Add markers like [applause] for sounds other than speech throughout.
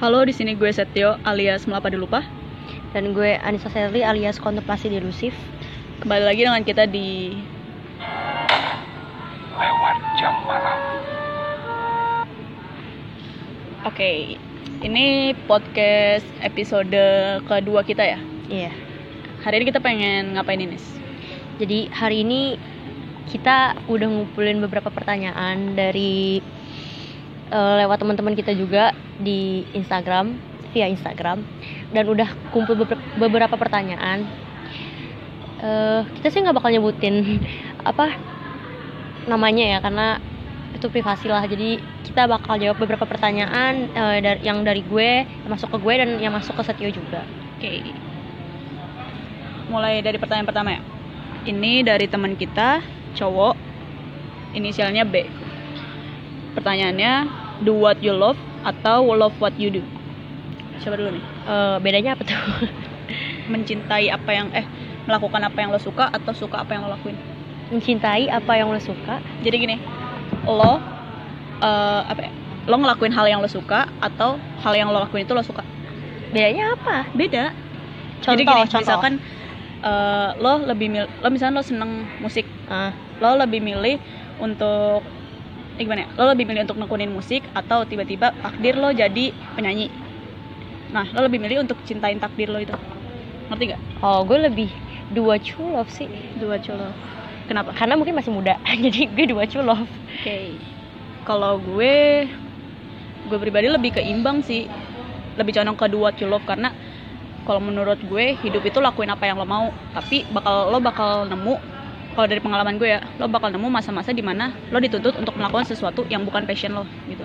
Halo, di sini gue Setio alias Melapa Dilupa. Dan gue Anissa Serli alias Kontemplasi Delusif. Kembali lagi dengan kita di lewat jam malam. Oke, ini podcast episode kedua kita ya. Iya. Hari ini kita pengen ngapain ini? Jadi hari ini kita udah ngumpulin beberapa pertanyaan dari eh, lewat teman-teman kita juga di Instagram via Instagram dan udah kumpul beber- beberapa pertanyaan. Eh, kita sih nggak bakal nyebutin [laughs] apa namanya ya karena itu privasi lah. Jadi kita bakal jawab beberapa pertanyaan eh, dari yang dari gue yang masuk ke gue dan yang masuk ke Setio juga. Oke. Mulai dari pertanyaan pertama ya. Ini dari teman kita, cowok. Inisialnya B. Pertanyaannya, do what you love atau love what you do? Coba dulu nih. Eh, bedanya apa tuh? [laughs] Mencintai apa yang eh melakukan apa yang lo suka atau suka apa yang lo lakuin? mencintai apa yang lo suka Jadi gini, lo eh, apa ya? Lo ngelakuin hal yang lo suka atau hal yang lo lakuin itu lo suka? bedanya apa Beda. contoh Jadi gini, contoh misalkan eh, lo lebih mil lo misalnya lo seneng musik, Ah, lo lebih milih untuk eh, gimana ya? Lo lebih milih untuk nekunin musik atau tiba-tiba takdir lo jadi penyanyi. Nah, lo lebih milih untuk cintain takdir lo itu. Ngerti gak? oh gue lebih dua true love sih Dua colo. Kenapa? karena mungkin masih muda [laughs] jadi gue dua true love Oke. Kalau gue gue pribadi lebih keimbang sih. Lebih condong ke dua to love karena kalau menurut gue hidup itu lakuin apa yang lo mau, tapi bakal lo bakal nemu kalau dari pengalaman gue ya, lo bakal nemu masa-masa di mana lo dituntut untuk melakukan sesuatu yang bukan passion lo gitu.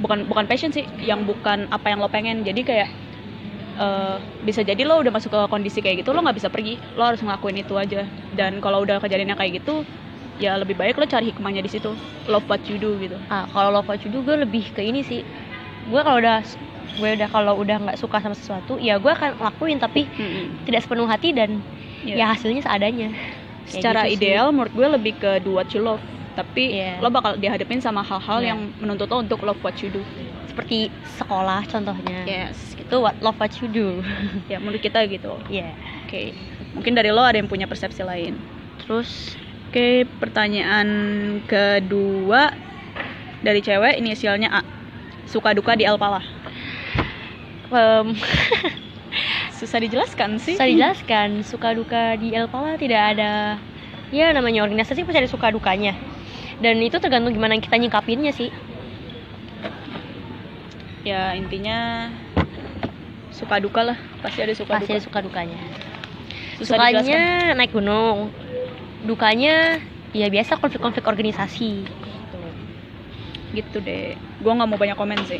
Bukan bukan passion sih, yang bukan apa yang lo pengen. Jadi kayak eh, bisa jadi lo udah masuk ke kondisi kayak gitu lo nggak bisa pergi. Lo harus ngelakuin itu aja. Dan kalau udah kejadiannya kayak gitu ya lebih baik lo cari hikmahnya di situ. Love what you do gitu. Ah kalau love what you do gue lebih ke ini sih. Gue kalau udah gue udah kalau udah nggak suka sama sesuatu ya gue akan lakuin tapi tidak sepenuh hati dan Iya. ya hasilnya seadanya secara gitu sih. ideal menurut gue lebih ke do what you love. Tapi Iya. lo bakal dihadapin sama hal-hal Iya. yang menuntut lo untuk love what you do. Seperti sekolah contohnya. Yes. Itu what love what you do. [laughs] Ya menurut kita gitu. Ya oke. Mungkin dari lo ada yang punya persepsi lain? Terus? Oke pertanyaan kedua dari cewek inisialnya A. Suka duka di Alpala em, [laughs] susah dijelaskan sih Susah dijelaskan, suka duka di El Pala tidak ada ya namanya organisasi pasti ada suka dukanya. Dan itu tergantung gimana kita nyikapinnya sih. ya intinya suka duka lah pasti ada suka Pasti duka ada suka dukanya. susah Sukanya dijelaskan naik gunung. Dukanya ya biasa konflik-konflik organisasi. gitu deh gue nggak mau banyak komen sih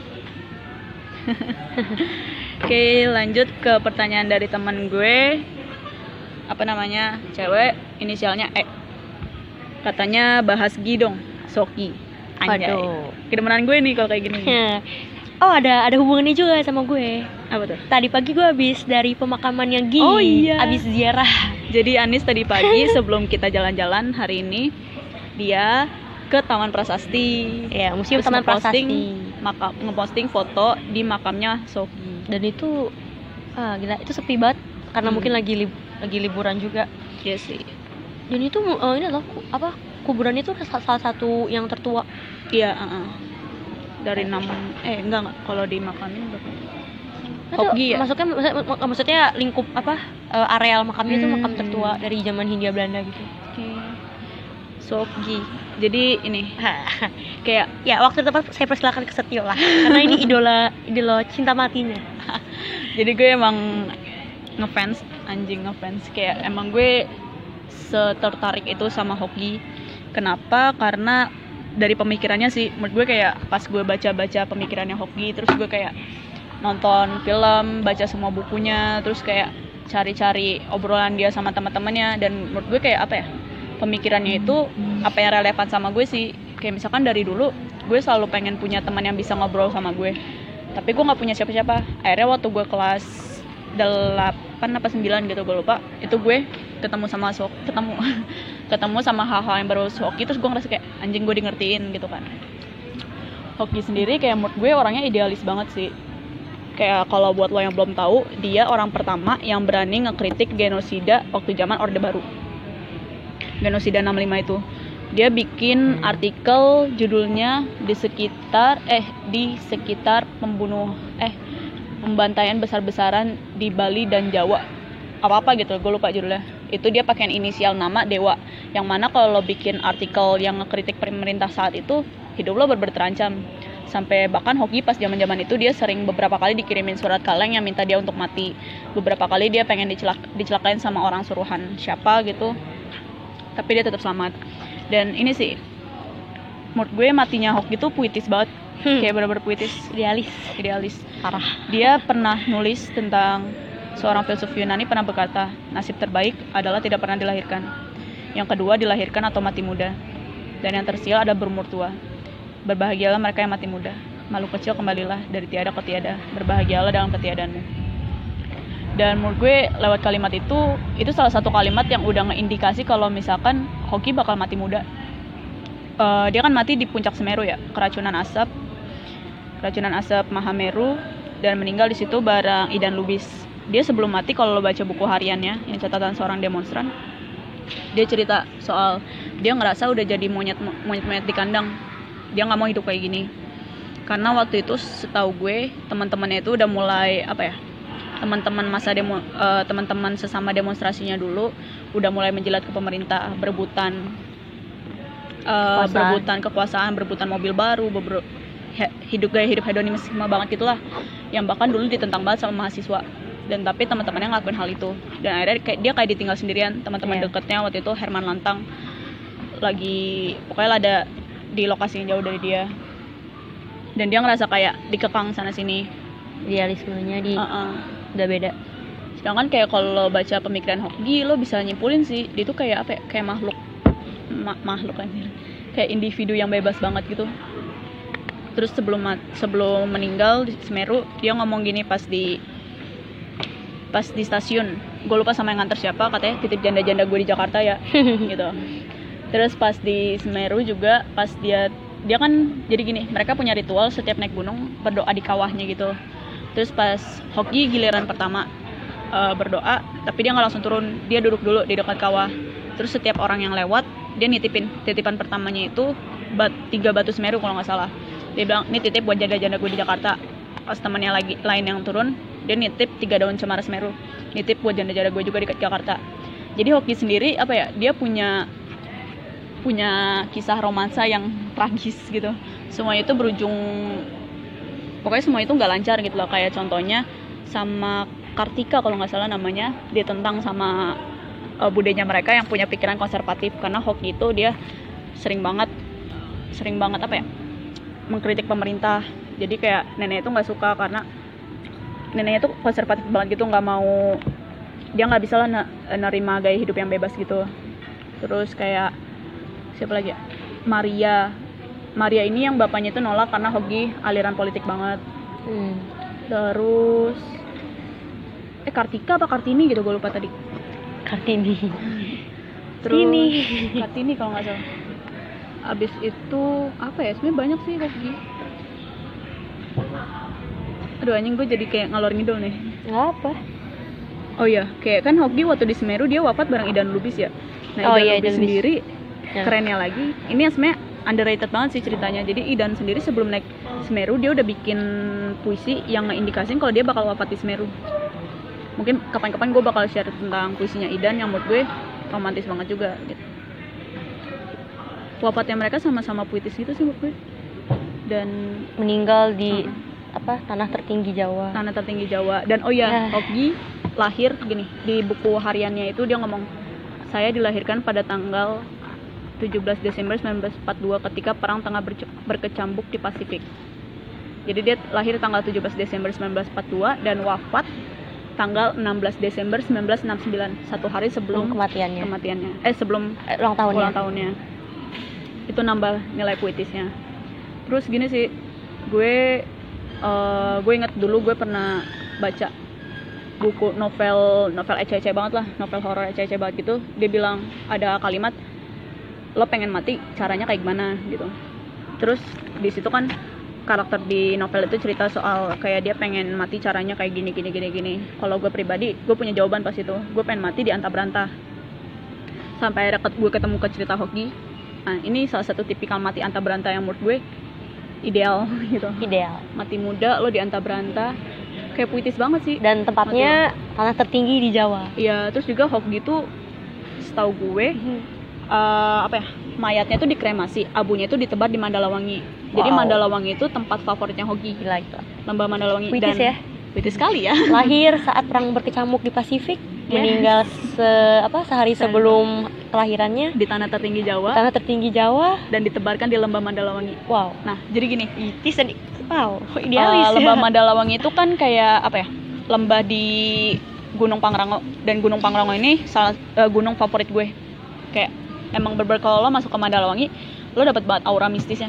[laughs] oke lanjut ke pertanyaan dari teman gue apa namanya cewek inisialnya E katanya bahas gidong Soki anjay Waduh. kedemenan gue nih kalau kayak gini oh ada ada hubungannya juga sama gue. apa tuh Tadi pagi gue habis dari pemakaman yang Gi. Oh, iya. Habis ziarah. jadi Anis tadi pagi [laughs] sebelum kita jalan-jalan hari ini dia ke Taman Prasasti Ya, museum Terus Taman Prasasti. Makam ngeposting foto di makamnya Soki dan itu ah gila itu sepi banget karena Hmm. mungkin lagi lib- lagi liburan juga Iya sih dan itu eh, ini loh apa kuburan itu sa- salah satu yang tertua Iya, uh-uh. dari enam eh enggak enggak kalau di makamnya berapa? Itu Hokgi ya? maksudnya lingkup apa eh, areal makamnya itu Hmm. makam tertua dari zaman Hindia Belanda gitu. Sokgi. Jadi ini kayak ya waktu tepat saya persilakan ke Setio lah karena ini idola idola cinta matinya [laughs] jadi gue emang ngefans anjing ngefans kayak emang gue setertarik itu sama Hoki. Kenapa? Karena dari pemikirannya sih menurut gue kayak pas gue baca-baca pemikirannya Hoki terus gue kayak nonton film, baca semua bukunya, terus kayak cari-cari obrolan dia sama teman-temannya dan menurut gue kayak apa ya? Pemikirannya itu apa yang relevan sama gue sih. Kayak misalkan dari dulu gue selalu pengen punya teman yang bisa ngobrol sama gue. Tapi gue nggak punya siapa-siapa. Akhirnya waktu gue kelas 8 apa 9 gitu gue lupa, itu gue ketemu sama Sok, ketemu [laughs] ketemu sama hal-hal yang baru Hoki terus gue ngerasa kayak anjing gue di ngertiin gitu kan Hoki sendiri kayak menurut gue orangnya idealis banget sih kayak kalau buat lo yang belum tahu dia orang pertama yang berani ngekritik genosida waktu zaman orde baru genosida 65 itu. Dia bikin artikel judulnya di sekitar eh di sekitar pembunuh eh pembantaian besar-besaran di Bali dan Jawa. Apa apa gitu gue lupa judulnya. Itu dia pakai inisial nama Dewa yang mana kalau lo bikin artikel yang ngekritik pemerintah saat itu hidup lo bener terancam sampai bahkan Hoki pas zaman zaman itu dia sering beberapa kali dikirimin surat kaleng yang minta dia untuk mati. Beberapa kali dia pengen dicelak dicelakain sama orang suruhan. Siapa gitu tapi dia tetap selamat dan ini sih menurut gue matinya Hoki itu puitis banget Hmm. kayak bener-bener puitis idealis idealis parah dia pernah nulis tentang seorang filsuf Yunani pernah berkata, nasib terbaik adalah tidak pernah dilahirkan. Yang kedua, dilahirkan atau mati muda. Dan yang tersial ada berumur tua. Berbahagialah mereka yang mati muda. Malu kecil kembalilah dari tiada ke tiada. Berbahagialah dalam ketiadaanmu. Dan menurut gue lewat kalimat itu, itu salah satu kalimat yang udah ngeindikasi kalau misalkan Hoki bakal mati muda. Eh, dia kan mati di puncak Semeru ya, keracunan asap, keracunan asap Mahameru dan meninggal di situ bareng Idan Lubis. Dia sebelum mati kalau lo baca buku hariannya yang catatan seorang demonstran, dia cerita soal dia ngerasa udah jadi monyet monyet monyet di kandang. Dia nggak mau hidup kayak gini. Karena waktu itu setahu gue teman-temannya itu udah mulai apa ya? Teman-teman masa demo eh, teman-teman sesama demonstrasinya dulu udah mulai menjilat ke pemerintah, berebutan eh, Kekuasaan. berebutan kekuasaan, berebutan mobil baru, beber- hidup gaya hidup hedonisme banget gitulah. Yang bahkan dulu ditentang banget sama mahasiswa. Dan tapi teman-temannya ngelakuin hal itu. Dan akhirnya kayak dia kayak ditinggal sendirian. Teman-teman Iya. deketnya waktu itu Herman Lantang. Lagi pokoknya ada di lokasi yang jauh dari dia. Dan dia ngerasa kayak dikekang sana sini idealismenya di Heeh. udah beda. Sedangkan kayak kalau baca pemikiran Hoki lo bisa nyimpulin sih dia tuh kayak apa ya kayak makhluk. Ma- makhluk kan kayak individu yang bebas banget gitu. Terus sebelum sebelum meninggal di Semeru dia ngomong gini pas di pas di stasiun. Gue lupa sama yang nganter siapa katanya titip janda-janda gue di Jakarta ya [laughs] gitu. Terus pas di Semeru juga pas dia dia kan jadi gini mereka punya ritual setiap naik gunung berdoa di kawahnya gitu terus pas Hoki giliran pertama eh, berdoa tapi dia nggak langsung turun. Dia duduk dulu di dekat kawah. Terus setiap orang yang lewat dia nitipin. Titipan pertamanya itu bat, tiga batu Semeru kalau nggak salah. Dia bilang ini titip buat janda-janda gue di Jakarta. Pas temannya lagi lain yang turun dia nitip tiga daun cemara Semeru. Nitip buat janda-janda gue juga di Jakarta. Jadi Hoki sendiri apa ya dia punya punya kisah romansa yang tragis gitu. Semuanya itu berujung pokoknya semua itu nggak lancar gitu loh. Kayak contohnya sama Kartika kalau nggak salah namanya ditentang sama uh, budenya mereka yang punya pikiran konservatif. Karena Hoki itu dia sering banget sering banget apa ya mengkritik pemerintah. Jadi kayak nenek itu nggak suka karena neneknya tuh konservatif banget gitu nggak mau dia nggak bisa lah ne- nerima gaya hidup yang bebas gitu. Terus kayak siapa lagi ya? Maria Maria ini yang bapaknya itu nolak karena Hoki aliran politik banget. Hmm. terus eh Kartika apa Kartini gitu gue lupa tadi. Kartini. Terus Kartini. Kartini kalau nggak salah. Abis itu apa ya sebenarnya banyak sih Hoki. Aduh anjing gue jadi kayak ngalor ngidul nih. Nggak apa. Oh iya kayak kan Hoki waktu di Semeru dia wafat bareng Idan Lubis ya. Nah Oh Idan iya, Lubis Idan Lubis. sendiri Ya. kerennya lagi. Ini yang sebenarnya underrated banget sih ceritanya jadi Idan sendiri sebelum naik Semeru dia udah bikin puisi yang ngeindikasin kalau dia bakal wafat di Semeru mungkin kapan-kapan gue bakal share tentang puisinya Idan yang menurut gue romantis banget juga gitu. wafatnya mereka sama-sama puitis gitu sih menurut gue dan meninggal di Heeh. apa tanah tertinggi Jawa tanah tertinggi Jawa dan oh ya Ya. Hoki lahir gini di buku hariannya itu dia ngomong saya dilahirkan pada tanggal 17 Desember 1942 ketika perang tengah berkecambuk di Pasifik. Jadi dia lahir tanggal 17 Desember 1942 dan wafat tanggal 16 Desember 1969 satu hari sebelum belum kematiannya. kematiannya. Eh sebelum Eh, ulang tahunnya. ulang tahunnya. Itu nambah nilai puitisnya. Terus gini sih gue eh, gue inget dulu gue pernah baca buku novel novel ece-ece banget lah novel horor ece-ece banget gitu. Dia bilang ada kalimat lo pengen mati caranya kayak gimana gitu. Terus di situ kan karakter di novel itu cerita soal kayak dia pengen mati caranya kayak gini gini gini gini. Kalau gue pribadi gue punya jawaban pas itu. Gue pengen mati di anta berantah sampai akhirnya gue ketemu ke cerita hoki. Nah ini salah satu tipikal mati anta berantah yang menurut gue ideal [laughs] gitu. Ideal. Mati muda lo di anta berantah kayak puitis banget sih. Dan tempatnya tanah tertinggi di Jawa. Iya, terus juga Hoki itu setahu gue eh, apa ya? Mayatnya itu dikremasi, abunya itu ditebar di Mandalawangi. Jadi Wow. Mandalawangi itu tempat favoritnya Hoki. gila gila Lembah Mandalawangi puitis dan ya puitis sekali ya. [laughs] lahir saat perang berkecamuk di Pasifik Ya. meninggal se apa sehari sebelum kelahirannya Di tanah tertinggi Jawa tanah tertinggi Jawa dan ditebarkan di Lembah Mandalawangi. wow Nah, jadi gini, puitis dan wow eh, idealis Lembah Mandalawangi itu kan kayak apa ya? Lembah di Gunung Pangrango dan Gunung Pangrango ini salah eh, gunung favorit gue. Kayak emang berber kalau lo masuk ke Mandalawangi, lo dapat banget aura mistisnya.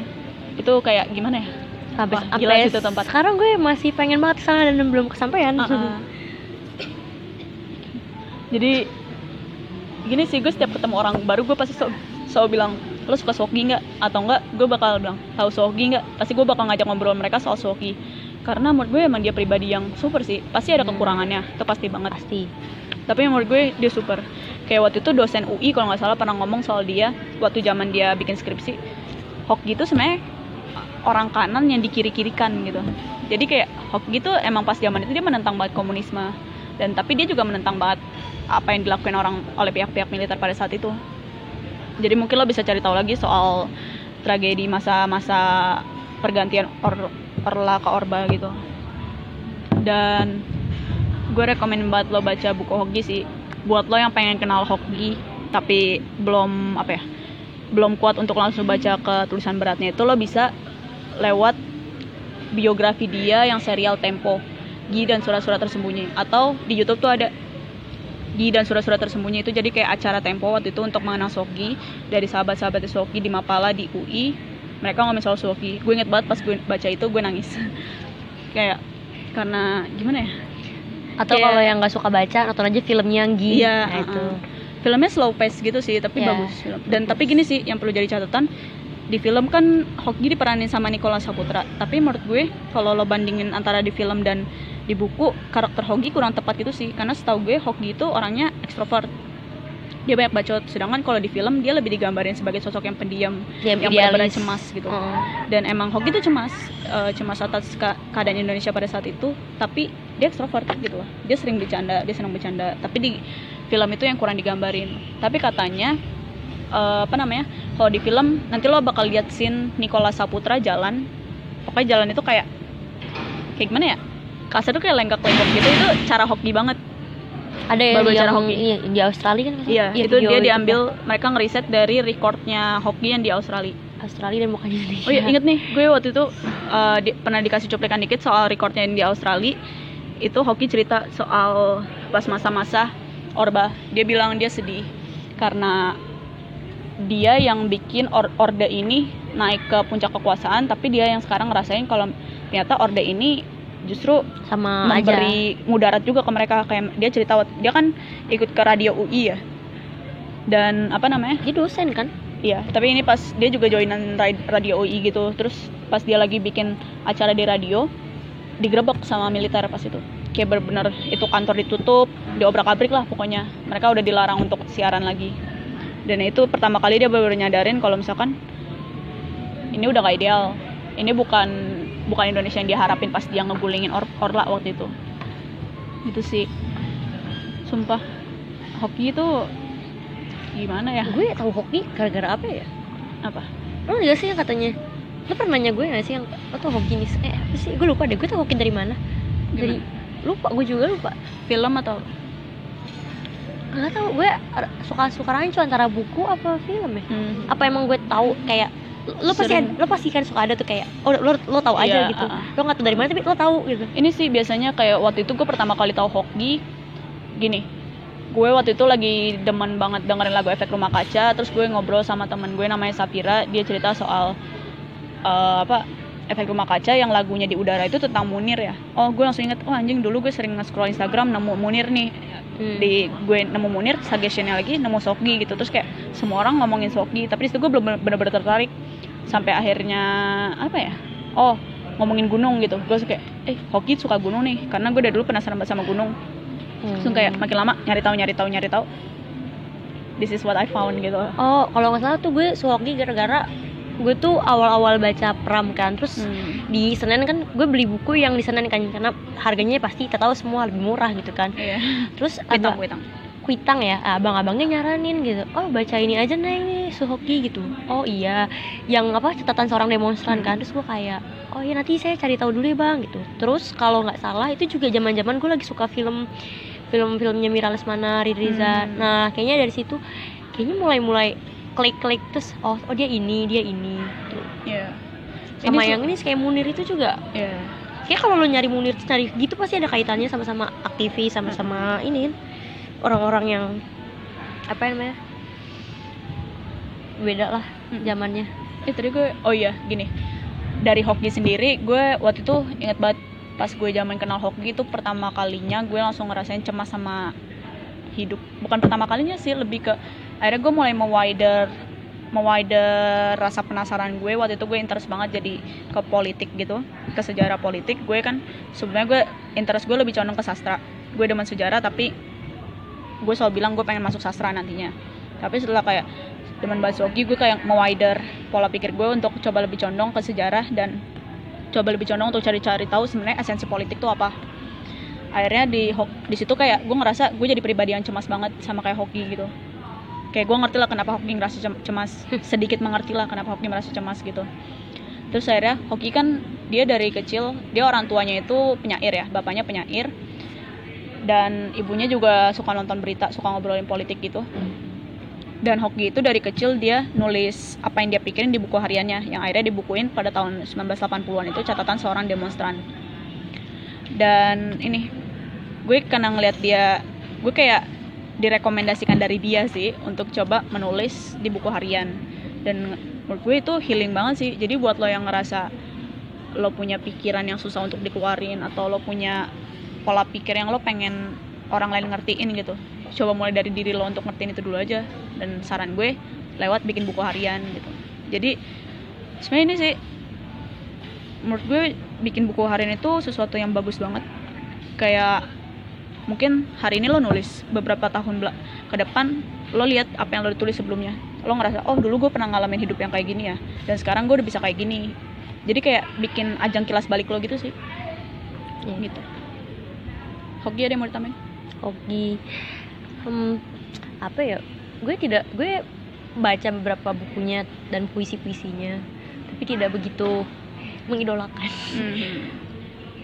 Itu kayak gimana ya? sampai Wah, gila situ tempat. sekarang gue masih pengen banget ke sana dan belum kesampaian Uh-uh. [laughs] Jadi gini sih gue setiap ketemu orang baru gue pasti so- selalu bilang lo suka soki nggak atau enggak gue bakal bilang tahu soki nggak pasti gue bakal ngajak ngobrol mereka soal soki karena menurut gue emang dia pribadi yang super sih pasti ada kekurangannya itu pasti banget pasti tapi menurut gue dia super kayak waktu itu dosen UI kalau nggak salah pernah ngomong soal dia waktu zaman dia bikin skripsi. Hoki itu sebenarnya orang kanan yang dikiri-kirikan gitu. Jadi kayak hoki itu emang pas zaman itu dia menentang banget komunisme. Dan tapi dia juga menentang banget apa yang dilakukan orang oleh pihak-pihak militer pada saat itu. Jadi mungkin lo bisa cari tahu lagi soal tragedi masa-masa pergantian or, orla ke orba gitu. Dan gue rekomen banget lo baca buku hoki sih buat lo yang pengen kenal hoki tapi belum apa ya belum kuat untuk langsung baca ke tulisan beratnya itu lo bisa lewat biografi dia yang serial Tempo Gi dan surat-surat tersembunyi. Atau di YouTube tuh ada Gi dan surat-surat tersembunyi itu. Jadi kayak acara Tempo waktu itu untuk mengenang Soki dari sahabat-sahabat Soki di Mapala di UI mereka ngomongin soal Soki gue inget banget pas gue baca itu gue nangis. [laughs] Kayak karena gimana ya atau Kayak- kalau yang nggak suka baca nonton aja filmnya Gi. Iya, nah, itu. uh-uh. filmnya slow pace gitu sih tapi Iya. bagus. dan tapi gini sih yang perlu jadi catatan di film kan Hoki diperanin sama Nicholas Saputra. Tapi menurut gue kalau lo bandingin antara di film dan di buku karakter Hoki kurang tepat gitu sih. Karena setahu gue Hoki itu orangnya ekstrovert. Dia banyak bacot. Sedangkan kalau di film dia lebih digambarin sebagai sosok yang pendiam Dia yang benar-benar cemas gitu. Dan emang Hoki itu cemas eh, cemas atas keadaan Indonesia pada saat itu. Tapi dia ekstrovert gitu loh. Dia sering bercanda dia senang bercanda. Tapi di film itu yang kurang digambarin. Tapi katanya eh, apa namanya kalau di film nanti lo bakal lihat scene Nicholas Saputra jalan. Pokoknya jalan itu kayak kayak gimana ya? Kasar tuh kayak lenggak-lenggok gitu. Itu cara Hoki banget. Ada ya Baru yang hoki. iya, di Australia kan salah? iya itu dia itu. diambil mereka ngeriset dari recordnya Hoki yang di Australia. Australia dan bukan Indonesia. Oh iya inget nih, gue waktu itu uh, di- pernah dikasih cuplikan dikit soal recordnya yang di Australia. Itu Hoki cerita soal pas masa-masa Orba. Dia bilang dia sedih karena dia yang bikin or- Orde ini naik ke puncak kekuasaan, tapi dia yang sekarang ngerasain kalau ternyata Orde ini justru sama aja memberi mudarat juga ke mereka kayak dia cerita dia kan ikut ke radio UI ya. Dan apa namanya? dia dosen kan Iya, tapi ini pas dia juga joinan ra- radio UI gitu. Terus pas dia lagi bikin acara di radio, digerebek sama militer pas itu. Kayak bener-bener itu kantor ditutup, diobrak-abrik lah pokoknya. Mereka udah dilarang untuk siaran lagi. Dan itu pertama kali dia baru nyadarin kalau misalkan ini udah gak ideal. Ini bukan bukan Indonesia yang dia harapin pas dia ngegulingin Or- Orla waktu itu. Itu sih. Sumpah. Hoki itu gimana ya? gue tahu hoki gara-gara apa ya Apa? lo nggak sih yang katanya lo pernah nanya gue nggak sih yang lo tuh hoki nih eh apa sih? Gue lupa deh gue tau hoki dari mana. Dari lupa gue juga lupa. Film atau? Nggak tahu gue suka suka rancu antara buku apa film ya. Hmm. apa emang gue tahu kayak lo- pasti Sering. lo pasti kan suka ada tuh kayak oh lo lo tahu aja Iya, gitu. uh-uh. lo nggak tahu dari mana tapi lo tahu gitu. Ini sih biasanya kayak waktu itu gue pertama kali tahu hoki gini. Gue waktu itu lagi demen banget dengerin lagu efek rumah kaca terus gue ngobrol sama temen gue namanya Sapira dia cerita soal eh, apa efek rumah kaca yang lagunya di udara itu tentang Munir ya. Oh gue langsung inget oh anjing dulu gue sering nge-scroll Instagram nemu Munir nih. Hmm. di gue nemu Munir suggestionnya lagi nemu Sogi gitu. Terus kayak semua orang ngomongin Sogi tapi di situ gue belum bener-bener tertarik. Sampai akhirnya apa ya oh ngomongin gunung gitu. Gue suka kayak eh hoki suka gunung nih karena gue dari dulu penasaran banget sama gunung. Langsung kayak Hmm. makin lama nyari tahu nyari tahu nyari tahu. This is what I found gitu. Oh kalau nggak salah tuh gue suhoki gara-gara gue tuh awal-awal baca pram kan terus Hmm. di Senen kan gue beli buku yang di Senen kan karena harganya pasti kita tahu semua lebih murah gitu kan. Iya. Terus kuitang ada kuitang. Kuitang ya abang-abangnya nyaranin gitu. Oh baca ini aja neng nih suhoki gitu. Oh iya. Yang apa catatan seorang demonstran kan. Terus gue kayak oh iya nanti saya cari tahu dulu ya bang gitu. Terus kalau nggak salah itu juga zaman-zaman gue lagi suka film film-filmnya Mira Lesmana Riri Riza. Hmm. nah kayaknya dari situ kayaknya mulai-mulai klik-klik terus oh oh dia ini dia ini gitu. iya. Sama Ini yang ini kayak Munir itu juga. Iya. Kayak kalau lo nyari Munir cari gitu pasti ada kaitannya sama-sama aktivis sama-sama ini kan orang-orang yang apa namanya? Beda lah Hmm. zamannya. Eh tadi gue oh iya gini. Dari hoki sendiri gue waktu itu inget banget pas gue zaman kenal hoki itu pertama kalinya gue langsung ngerasain cemas sama hidup. Bukan pertama kalinya sih lebih ke akhirnya gue mulai mewider mewider rasa penasaran gue. Waktu itu gue interest banget jadi ke politik gitu ke sejarah politik. Gue kan sebenarnya gue interest gue lebih condong ke sastra. Gue demen sejarah tapi gue selalu bilang gue pengen masuk sastra nantinya. Tapi setelah kayak demen bahas hoki gue kayak mewider pola pikir gue untuk coba lebih condong ke sejarah dan coba lebih condong untuk cari-cari tahu sebenarnya esensi politik itu apa. Akhirnya di di situ kayak gue ngerasa gue jadi pribadi yang cemas banget sama kayak hoki gitu kayak gue ngerti lah kenapa hoki ngerasa cem- cemas. Sedikit mengerti lah kenapa hoki merasa cemas gitu. Terus akhirnya hoki kan dia dari kecil dia orang tuanya itu penyair ya bapaknya penyair. Dan ibunya juga suka nonton berita suka ngobrolin politik gitu. Dan Hoki itu dari kecil dia nulis apa yang dia pikirin di buku hariannya yang akhirnya dibukuin pada tahun 1980-an itu catatan seorang demonstran. Dan ini gue karena ngeliat dia gue kayak direkomendasikan dari dia sih untuk coba menulis di buku harian. Dan menurut gue itu healing banget sih. Jadi buat lo yang ngerasa lo punya pikiran yang susah untuk dikeluarin atau lo punya pola pikir yang lo pengen orang lain ngertiin gitu coba mulai dari diri lo untuk ngertiin itu dulu aja. Dan saran gue lewat bikin buku harian gitu. Jadi sebenarnya ini sih menurut gue bikin buku harian itu sesuatu yang bagus banget. Kayak mungkin hari ini lo nulis beberapa tahun ke depan lo lihat apa yang lo tulis sebelumnya. Lo ngerasa oh dulu gue pernah ngalamin hidup yang kayak gini ya dan sekarang gue udah bisa kayak gini. Jadi kayak bikin ajang kilas balik lo gitu sih. Ya. gitu. Hoki ada yang mau ditambahin? hoki. Hmm, apa ya? Gue tidak gue baca beberapa bukunya dan puisi puisinya tapi tidak begitu mengidolakan.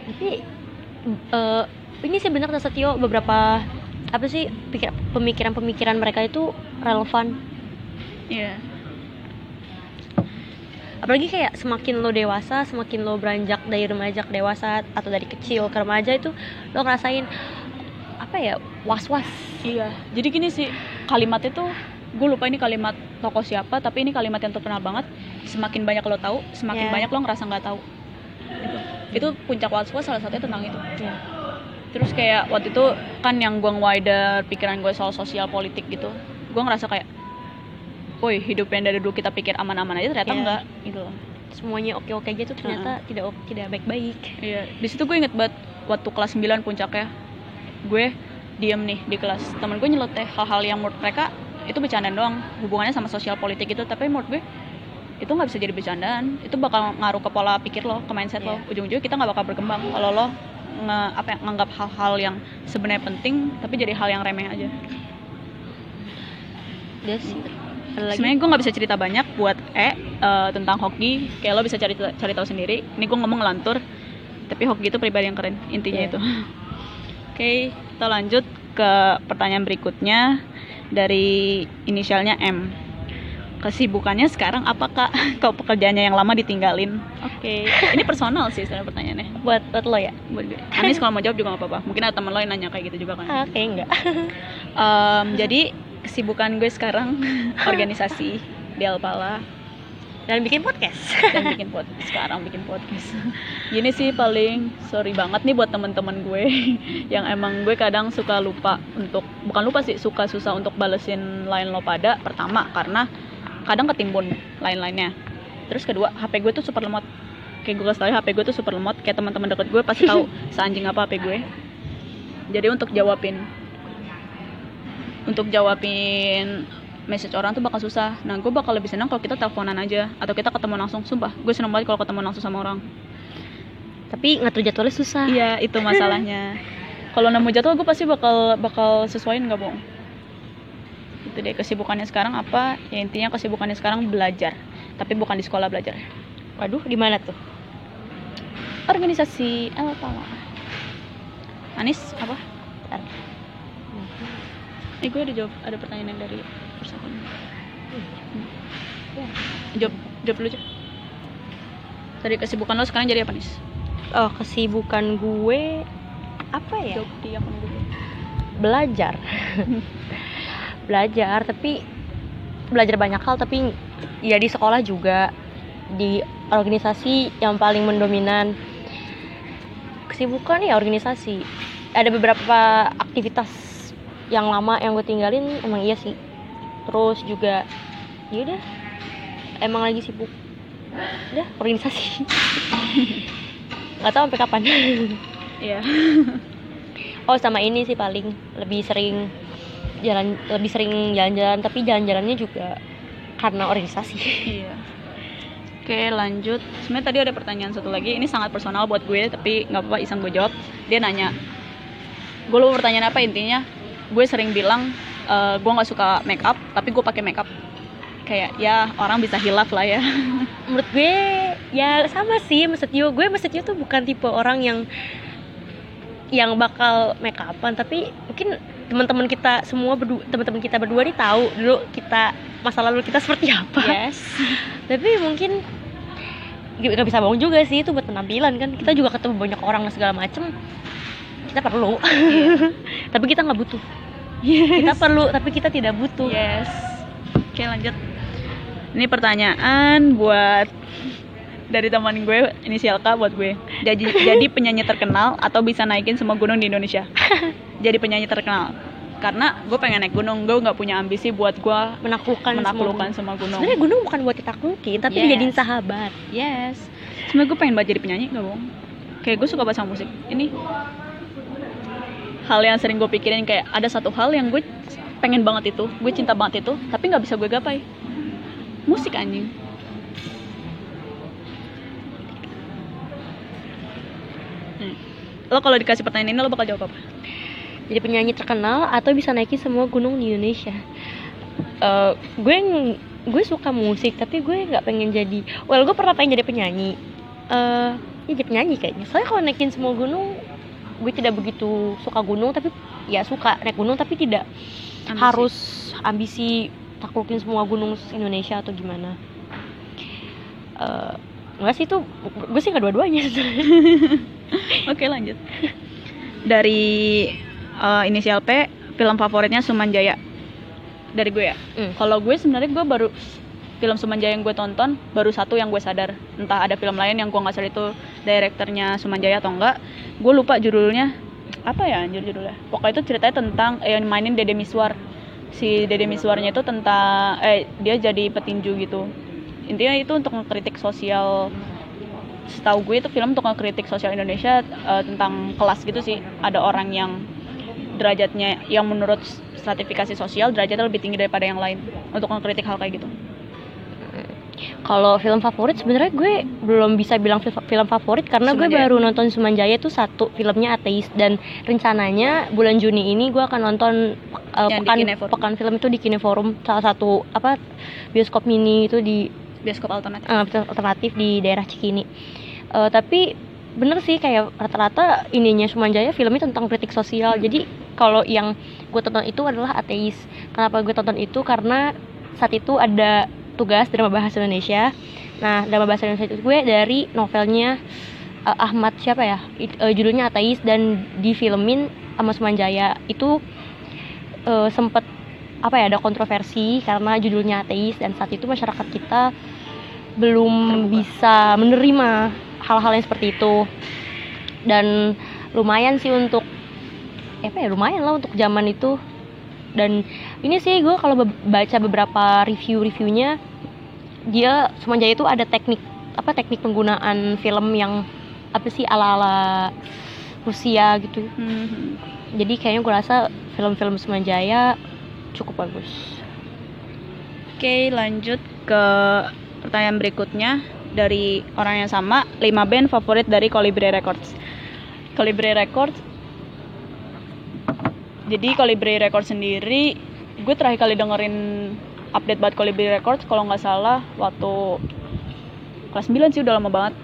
Tapi eh, ini sih benar Setio beberapa apa sih pikir- pemikiran-pemikiran mereka itu relevan Iya. apalagi kayak semakin lo dewasa semakin lo beranjak dari remaja ke dewasa atau dari kecil ke remaja itu lo ngerasain apa ya was was Iya. Jadi gini sih kalimat itu gue lupa ini kalimat tokoh siapa tapi ini kalimat yang terkenal banget. Semakin banyak lo tahu, semakin Ya. banyak lo ngerasa nggak tahu. Gitu. Itu puncak was-was salah satunya tentang itu. Terus kayak waktu itu kan yang gue wider pikiran gue soal sosial politik gitu. Gue ngerasa kayak Woi, hidup yang dari dulu kita pikir aman-aman aja ternyata Iya. enggak gitu loh. semuanya oke oke aja tuh ternyata tidak ok- tidak baik baik Iya, di situ gue inget banget waktu kelas 9 puncaknya. Gue diem nih di kelas. Temen gue nyeloteh hal-hal yang menurut mereka itu bercandaan doang, hubungannya sama sosial politik itu, tapi menurut gue itu nggak bisa jadi bercandaan. Itu bakal ngaruh ke pola pikir lo, ke mindset lo. Iya. Ujung-ujungnya kita nggak bakal berkembang kalau lo nge, apa ya, nganggap hal-hal yang sebenarnya penting tapi jadi hal yang remeh aja. dia sih Sebenarnya gue nggak bisa cerita banyak buat E eh, tentang hoki. Kayak lo bisa cari cari tahu sendiri. Ini gue ngomong ngelantur, tapi hoki itu pribadi yang keren intinya Iya. itu. [laughs] Oke, kita lanjut ke pertanyaan berikutnya dari inisialnya M. Kesibukannya sekarang apakah kau [laughs] pekerjaannya yang lama ditinggalin? Oke, ini personal sih sebenarnya pertanyaannya. buat buat lo ya Buat gue. Anis kalau mau jawab juga nggak apa-apa. Mungkin ada teman lo yang nanya kayak gitu juga kan. ah, kayak enggak [laughs] Em, jadi kesibukan gue sekarang [laughs] organisasi di Alpala dan bikin podcast dan bikin podcast sekarang bikin podcast gini sih paling sorry banget nih buat temen-temen gue yang emang gue kadang suka lupa untuk bukan lupa sih suka susah untuk balesin line lo pada pertama karena kadang ketimbun lain-lainnya. Terus kedua HP gue tuh super lemot. Kayak gue kasih tau HP gue tuh super lemot. Kayak teman-teman deket gue pasti tahu [laughs] seanjing apa HP gue. Jadi untuk jawabin untuk jawabin message orang tuh bakal susah. Nah gue bakal lebih senang kalau kita teleponan aja atau kita ketemu langsung. Sumpah gue seneng banget kalau ketemu langsung sama orang. Tapi ngatur jadwalnya susah. Iya itu masalahnya. [laughs] Kalau nemu jadwal gue pasti bakal bakal sesuaiin nggak bohong itu deh kesibukannya sekarang apa? Ya intinya kesibukannya sekarang belajar tapi bukan di sekolah belajar. Waduh di mana tuh? Organisasi apa Anis apa? Bentar. eh gue ada jawab ada pertanyaan yang dari first account. Ya. jawab jawab dulu aja tadi kesibukan lo sekarang jadi apa nis oh kesibukan gue apa ya? Jawab di akun gue belajar [laughs] belajar tapi belajar banyak hal tapi ya di sekolah juga di organisasi yang paling mendominan. Kesibukan ya organisasi. Ada beberapa aktivitas yang lama yang gue tinggalin emang iya sih. Terus juga ya udah emang lagi sibuk. Udah organisasi. [laughs] Nggak tahu sampai kapan. Iya. Oh sama ini sih paling lebih sering jalan lebih sering jalan-jalan tapi jalan-jalannya juga karena organisasi. Iya. Oke lanjut. Sebenarnya tadi ada pertanyaan satu lagi. Ini sangat personal buat gue tapi nggak apa-apa iseng gue jawab. Dia nanya gue lupa pertanyaan apa intinya. Gue sering bilang eh, gue nggak suka make up tapi gue pakai make up. Kayak ya orang bisa hilaf lah ya. [laughs] Menurut gue ya sama sih maksudnya. Gue maksudnya tuh bukan tipe orang yang yang bakal make upan tapi mungkin teman-teman kita semua berdua teman-teman kita berdua nih tahu dulu kita masa lalu kita seperti apa. Yes. [laughs] Tapi mungkin gak gak bisa bohong juga sih itu buat penampilan kan. Kita juga ketemu banyak orang dan segala macem. Kita perlu. [laughs] Tapi kita nggak butuh. Kita perlu tapi kita tidak butuh. Yes. Oke lanjut. Ini pertanyaan buat dari teman gue inisial K buat gue. Jadi [laughs] jadi penyanyi terkenal atau bisa naikin semua gunung di Indonesia. [laughs] Jadi penyanyi terkenal. Karena gue pengen naik gunung gue nggak punya ambisi buat gue menaklukkan menaklukkan semua gunung. Sebenarnya gunung bukan buat ditaklukin tapi Yes. dijadiin sahabat. Yes. Sebenarnya gue pengen banget jadi penyanyi gak bohong. Kayak gue suka banget sama musik. Ini hal yang sering gue pikirin kayak ada satu hal yang gue pengen banget itu gue cinta banget itu tapi nggak bisa gue gapai. Musik anjing lo kalau dikasih pertanyaan ini lo bakal jawab apa? Jadi penyanyi terkenal atau bisa naikin semua gunung di Indonesia? Eh, gue gue suka musik tapi gue nggak pengen jadi well gue pernah pengen jadi penyanyi. Eh ya jadi penyanyi kayaknya. Soalnya kalau naikin semua gunung gue tidak begitu suka gunung tapi ya suka naik gunung tapi tidak Ambisi. harus ambisi taklukin semua gunung Indonesia atau gimana. Eh enggak sih itu gue sih nggak dua-duanya [laughs] Oke lanjut. Dari eh, inisial P, film favoritnya Sumanjaya. Dari gue ya. Hmm. Kalau gue sebenarnya gue baru film Sumanjaya yang gue tonton baru satu yang gue sadar. Entah ada film lain yang gue nggak sadar itu direkturnya Sumanjaya atau enggak. Gue lupa judulnya. Apa ya anjir judulnya? Pokoknya itu ceritanya tentang eh, yang mainin Dede Miswar. Si Dede Miswarnya itu tentang eh dia jadi petinju gitu. Intinya itu untuk mengkritik sosial setahu gue itu film untuk ngekritik sosial Indonesia eh, tentang kelas gitu sih. Ada orang yang derajatnya yang menurut stratifikasi sosial derajatnya lebih tinggi daripada yang lain untuk ngekritik hal kayak gitu. Kalau film favorit sebenarnya gue belum bisa bilang fil- film favorit karena gue Sumanjaya. baru nonton Sumanjaya itu satu filmnya ateis. Dan rencananya bulan Juni ini gue akan nonton uh, Yang pekan pekan film itu di Kineforum. Salah satu apa bioskop mini itu di bioskop alternatif uh, alternatif di daerah Cikini. Uh, tapi bener sih kayak rata-rata ininya Sumanjaya filmnya tentang kritik sosial. Jadi kalau yang gue tonton itu adalah ateis. Kenapa gue tonton itu? Karena saat itu ada tugas drama bahasa Indonesia. Nah, drama bahasa Indonesia itu gue dari novelnya uh, Ahmad siapa ya? It- uh, judulnya Ateis dan difilmin sama Sumanjaya. Itu uh, sempet apa ya ada kontroversi karena judulnya ateis dan saat itu masyarakat kita belum Terbuka. bisa menerima hal-hal yang seperti itu dan lumayan sih untuk apa ya lumayan lah untuk zaman itu dan ini sih gue kalau baca beberapa review-reviewnya dia Sumanjaya itu ada teknik apa teknik penggunaan film yang apa sih ala-ala Rusia gitu Hmm. jadi kayaknya gue rasa film-film Semanjaya cukup bagus Oke, lanjut ke pertanyaan berikutnya dari orang yang sama, 5 band favorit dari Colibri Records. Colibri Records Jadi Colibri Records sendiri gue terakhir kali dengerin update buat Colibri Records kalau nggak salah waktu kelas 9 sih udah lama banget.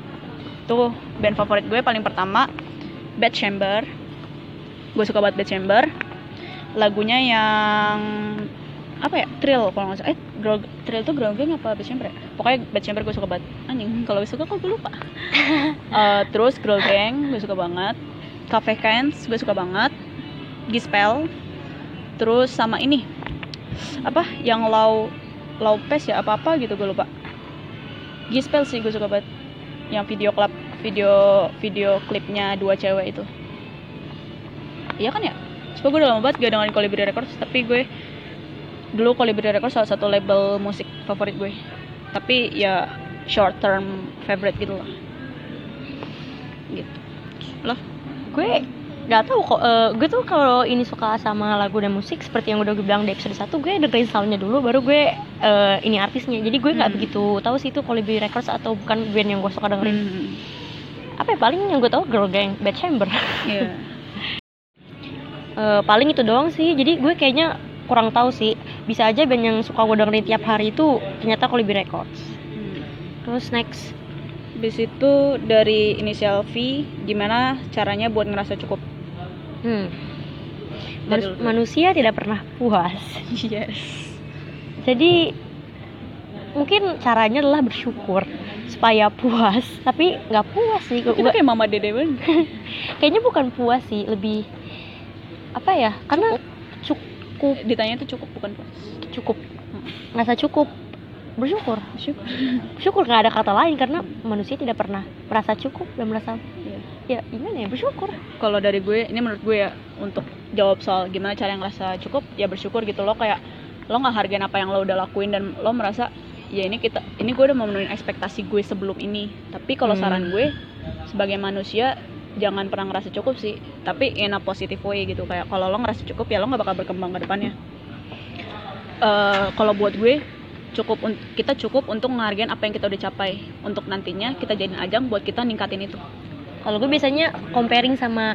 Tuh band favorit gue paling pertama Bad Chamber. Gue suka banget Bad Chamber. Lagunya yang apa ya thrill kalau nggak salah. Eh girl, thrill tuh gang apa bad chamber ya? Pokoknya bad chamber gue suka banget. Anjing kalau suka kok gue lupa. [laughs] Eh, terus girl gang gue suka banget. Cafe cans gue suka banget. Gispel. Terus sama ini. Apa? Yang low low pace ya apa apa gitu gue lupa. Gispel sih gue suka banget. Yang video klip video video klipnya dua cewek itu. Iya kan ya Coba gue udah lama banget gak dengerin Colibri Records tapi gue dulu Colibri Records salah satu label musik favorit gue. Tapi ya short term favorite gitu loh gitu. Loh gue nggak tahu kok eh, gue tuh kalau ini suka sama lagu dan musik seperti yang udah gue bilang di episode 1 gue dengerin soundnya dulu baru gue eh, ini artisnya. Jadi gue nggak Hmm. begitu tahu sih itu Colibri Records atau bukan band yang gue suka dengerin. Hmm, apa ya paling yang gue tahu Girl Gang Bad Chamber. Iya [laughs] Eh, paling itu doang sih. Jadi gue kayaknya kurang tahu sih. Bisa aja band yang suka gue dengerin tiap hari itu ternyata Colibri Records. Hmm. terus next. Habis itu dari inisial V gimana caranya buat ngerasa cukup? Hmm. Manus- manusia tidak pernah puas. [laughs] Yes. Jadi mungkin caranya adalah bersyukur supaya puas. Tapi nggak puas sih. Gua- kayak mama dede banget. [laughs] Kayaknya bukan puas sih. Lebih apa ya? Karena cukup. ditanya itu cukup bukan puas cukup. Ngerasa cukup. Bersyukur. Syukur. bersyukur nggak ada kata lain karena manusia tidak pernah merasa cukup dan merasa Iya. ya gimana ya? Bersyukur. Kalau dari gue ini menurut gue ya untuk jawab soal gimana cara ngerasa cukup ya bersyukur gitu lo kayak lo nggak hargain apa yang lo udah lakuin dan lo merasa ya ini kita ini gue udah memenuhi ekspektasi gue sebelum ini. Tapi kalau Hmm. saran gue sebagai manusia jangan pernah ngerasa cukup sih tapi in a positive way gitu. Kayak kalau lo ngerasa cukup ya lo nggak bakal berkembang ke depannya. Eh, kalau buat gue cukup kita cukup untuk menghargain apa yang kita udah capai. Untuk nantinya kita jadiin ajang buat kita ningkatin itu. Kalau gue biasanya comparing sama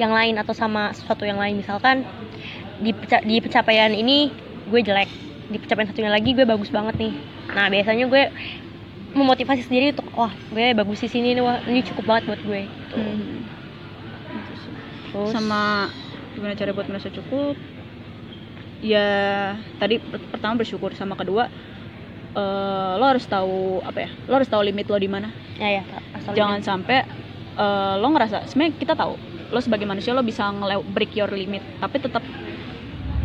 yang lain atau sama sesuatu yang lain. Misalkan di di pencapaian ini gue jelek. Di pencapaian satunya lagi gue bagus banget nih. Nah biasanya gue memotivasi sendiri untuk wah gue bagus di sini nih wah ini cukup banget buat gue gitu. Hmm. Gitu. Terus, sama gimana cara buat merasa cukup ya tadi per- pertama bersyukur sama kedua eh, lo harus tahu apa ya lo harus tahu limit lo di mana ya ya jangan sampai eh, lo ngerasa sebenarnya kita tahu lo sebagai manusia lo bisa break your limit tapi tetap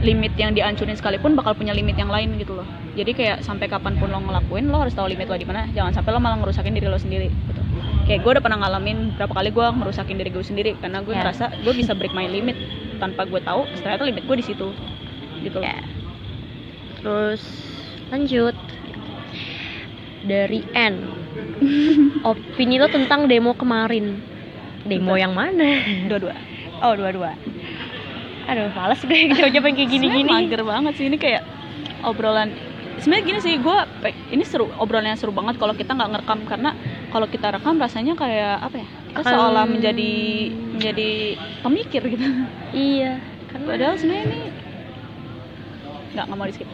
limit yang dihancurin sekalipun bakal punya limit yang lain gitu loh. Jadi kayak sampai kapan pun lo ngelakuin lo harus tahu limit lo di mana. Jangan sampai lo malah ngerusakin diri lo sendiri gitu. Kayak gue udah pernah ngalamin berapa kali gue ngerusakin diri gue sendiri karena gue Ya. ngerasa gue bisa break my limit tanpa gue tahu ternyata limit gue di situ gitu loh. Ya. terus lanjut. Dari N. [laughs] Opini lo tentang demo kemarin. Demo yang mana? dua-dua. Oh dua-dua aduh males gue jawab yang kayak gini-gini. Mager banget sih ini kayak obrolan. Sebenarnya gini sih gue ini seru obrolan yang seru banget kalau kita nggak ngerekam karena kalau kita rekam rasanya kayak apa ya kita Akan- seolah menjadi menjadi pemikir gitu. Iya. Karena padahal sebenarnya ini nggak nggak mau di skip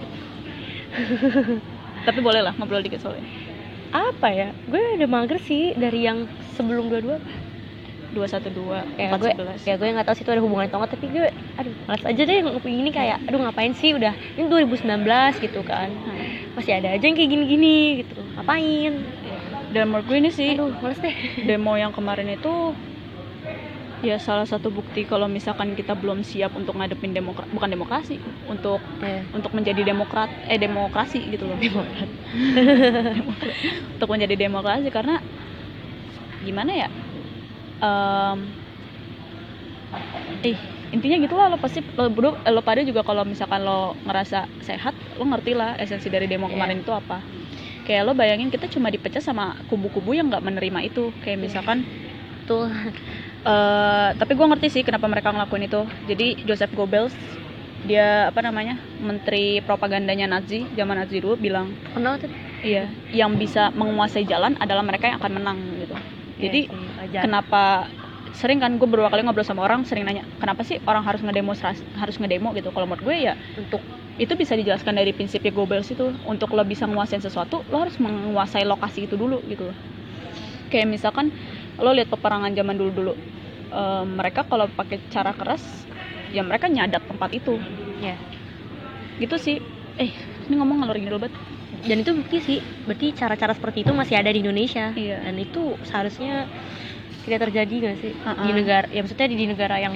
[laughs] tapi boleh lah ngobrol dikit soalnya. Apa ya gue udah mager sih dari yang sebelum dua-dua dua satu dua ya empat gue sebelas. ya gue nggak tahu sih itu ada hubungan atau nggak tapi gue aduh malas aja deh ngopi ini kayak aduh ngapain sih udah ini 2019 gitu kan. Masih ada aja yang kayak gini-gini gitu. Ngapain? Dan menurut gue ini sih. Aduh males deh. [laughs] Demo yang kemarin itu ya salah satu bukti kalau misalkan kita belum siap untuk ngadepin demokrasi bukan demokrasi untuk ya untuk menjadi demokrat eh demokrasi gitu loh. Demokrat. [laughs] Untuk menjadi demokrasi karena gimana ya Em, eh intinya gitulah lo pasti lo berdua eh, lo pada juga kalau misalkan lo ngerasa sehat lo ngerti lah esensi dari demo Iya. kemarin itu apa. Kayak lo bayangin kita cuma dipecah sama kubu-kubu yang nggak menerima itu. Kayak Iya. misalkan tuh eh tapi gue ngerti sih kenapa mereka ngelakuin itu. Jadi Joseph Goebbels dia apa namanya menteri propagandanya Nazi zaman Nazi dulu bilang kenal tuh? iya yang bisa menguasai jalan adalah mereka yang akan menang gitu. Jadi Iya sih, wajar. kenapa sering kan gue beberapa kali ngobrol sama orang sering nanya kenapa sih orang harus ngedemonstrasi harus ngedemo? Gitu. Kalau menurut gue ya untuk itu bisa dijelaskan dari prinsipnya Goebbels itu untuk lo bisa menguasai sesuatu lo harus menguasai lokasi itu dulu gitu. Kayak misalkan lo lihat peperangan zaman dulu dulu mereka kalau pakai cara keras ya mereka nyadap tempat itu. Ya gitu sih. Eh ini ngomong ngalor ngidul banget dan itu bukti sih berarti cara-cara seperti itu masih ada di Indonesia Iya. dan itu seharusnya tidak terjadi gak sih di Uh-uh. negara ya maksudnya di, di negara yang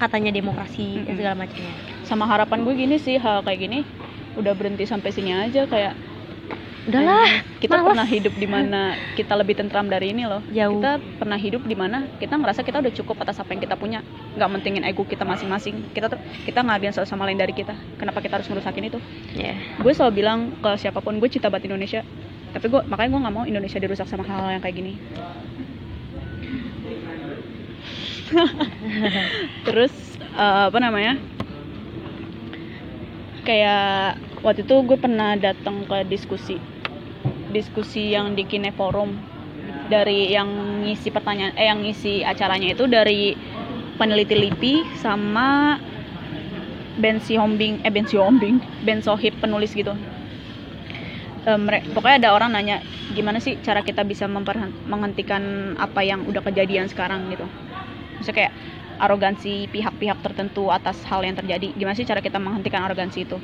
katanya demokrasi dan Mm-mm. segala macamnya sama harapan gue gini sih hal kayak gini udah berhenti sampai sini aja kayak udahlah kita males. pernah hidup di mana kita lebih tentram dari ini loh. Jauh. kita pernah hidup di mana kita ngerasa kita udah cukup atas apa yang kita punya. Nggak mentingin ego kita masing-masing. Kita kita ngargain satu sama lain dari kita. Kenapa kita harus ngerusakin itu? Ya gue selalu bilang ke siapa pun gue cinta banget Indonesia. Tapi gue makanya gue nggak mau Indonesia dirusak sama hal-hal yang kayak gini. [laughs] Terus eh, apa namanya? Kayak waktu itu gue pernah datang ke diskusi diskusi yang di Kine Forum. Dari yang ngisi pertanyaan eh yang ngisi acaranya itu dari peneliti LIPI sama Ben Hombing eh Ben Hombing Ben Sohib penulis gitu. Mere- pokoknya ada orang nanya gimana sih cara kita bisa menghentikan apa yang udah kejadian sekarang? Gitu. Maksudnya kayak arogansi pihak-pihak tertentu atas hal yang terjadi. Gimana sih cara kita menghentikan arogansi itu